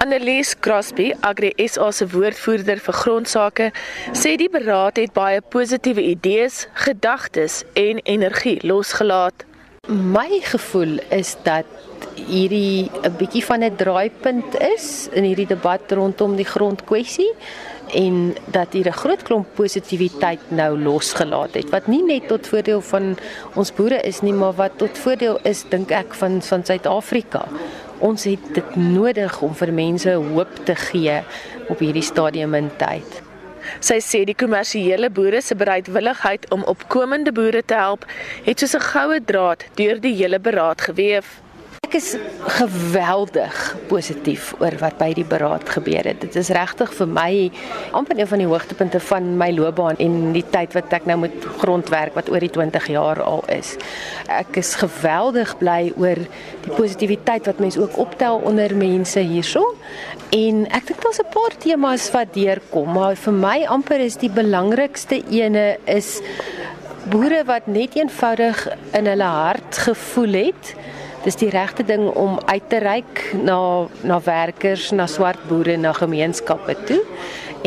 Annelies Crosby, Agri SA se woordvoerder vir grondsake, sê die beraad het baie positiewe idees, gedagtes en energie losgelaat. My gevoel is dat hierdie 'n bietjie van 'n draaipunt is in hierdie debat rondom die grondkwessie en dat hier 'n groot klomp positiwiteit nou losgelaat het wat nie net tot voordeel van ons boere is nie maar wat tot voordeel is dink ek van van Suid-Afrika ons het dit nodig om vir mense hoop te gee op hierdie stadium in tyd. Sy sê die kommersiële boere se bereidwilligheid om opkomende boere te help het soos 'n goue draad deur die hele beraad geweef. Ek is geweldig positief oor wat by die beraad gebeur het. Dit is regtig vir my amper een van die hoogtepunte van my loopbaan en die tyd wat ek nou met grondwerk wat oor die 20 jaar al is. Ek is geweldig bly oor die positiwiteit wat mense ook optel onder mense hierso. En ek dink daar's 'n paar temas wat deurkom, maar vir my amper is die belangrikste ene is boere wat net eenvoudig in hulle hart gevoel het dis die regte ding om uit te reik na na werkers, na swart boere, na gemeenskappe toe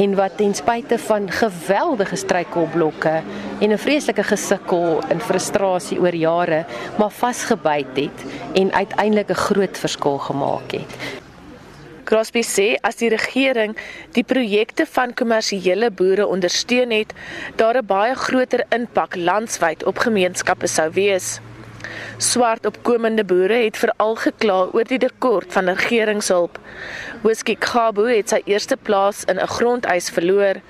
en wat ten spyte van geweldige struikelblokke en 'n vreeslike gesukkel en frustrasie oor jare maar vasgebyt het en uiteindelik 'n groot verskil gemaak het. Crosby sê as die regering die projekte van kommersiële boere ondersteun het, daar 'n baie groter impak landwyd op gemeenskappe sou wees. Swart opkomende boere het veral gekla oor die tekort van regeringshulp. Whisky Khabu het sy eerste plaas in 'n grondeis verloor.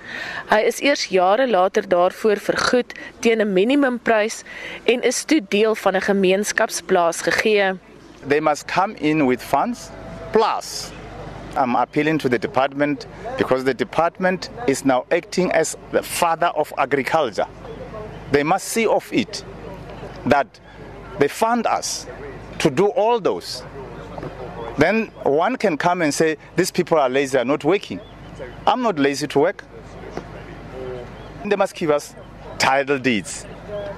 Hy is eers jare later daarvoor vergoed teen 'n minimumprys en is toe deel van 'n gemeenskapsplaas gegee. They must come in with funds plus I'm appealing to the department because the department is now acting as the father of agriculture. They must see of it that They fund us to do all those. Then one can come and say, These people are lazy, are not working. I'm not lazy to work. They must give us title deeds.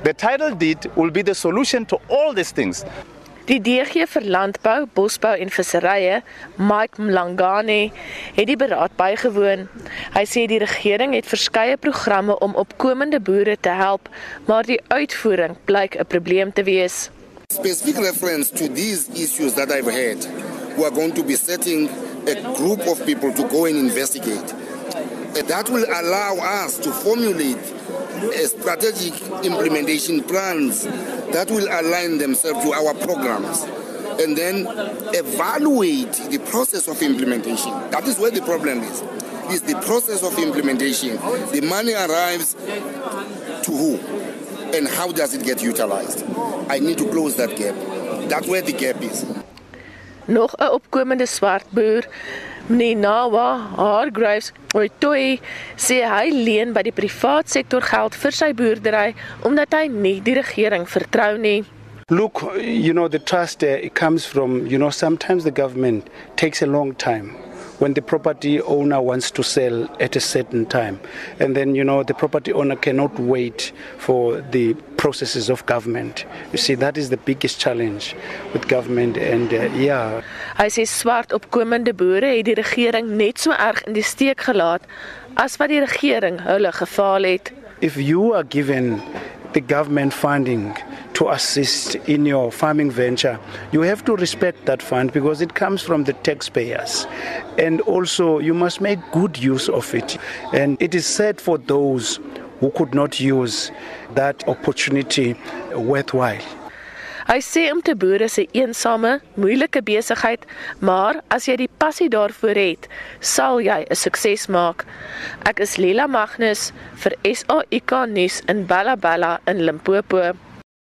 The title deed will be the solution to all these things. Die DG vir Landbou, Bosbou en Visserye, Mike Mlangane, het die beraad bygewoon. Hy sê die regering het verskeie programme om opkomende boere te help, maar die uitvoering blyk 'n probleem te wees. Specific reference to these issues that I've had, we are going to be setting a group of people to go and investigate. That will allow us to formulate strategic implementation plans that will align themselves to our programs and then evaluate the process of implementation. That is where the problem is. Is the process of implementation. The money arrives to who? And how does it get utilized? I need to close that gap. That's where the gap is. Nog 'n opkomende swart boer Ninawa Hargraves Oitoi sê hy leen by die privaat sektor geld vir sy boerdery omdat hy nie die regering vertrou nie. Look, you know the trust uh, it comes from, you know sometimes the government takes a long time when the property owner wants to sell at a certain time. And then, you know, the property owner cannot wait for the processes of government. You see, that is the biggest challenge with government and uh, yeah. Hy sê swart opkomende boere het die regering net so erg in die steek gelaat as wat die regering hulle gefaal het. If you are given the government funding to assist in your farming venture, you have to respect that fund because it comes from the taxpayers. And also, you must make good use of it. And it is sad for those who could not use that opportunity worthwhile. Hy sê om te boer is 'n eensame, moeilike besigheid, maar as jy die passie daarvoor het, sal jy 'n sukses maak. Ek is Lila Magnus vir SAIK nuus in Bella Bella in Limpopo.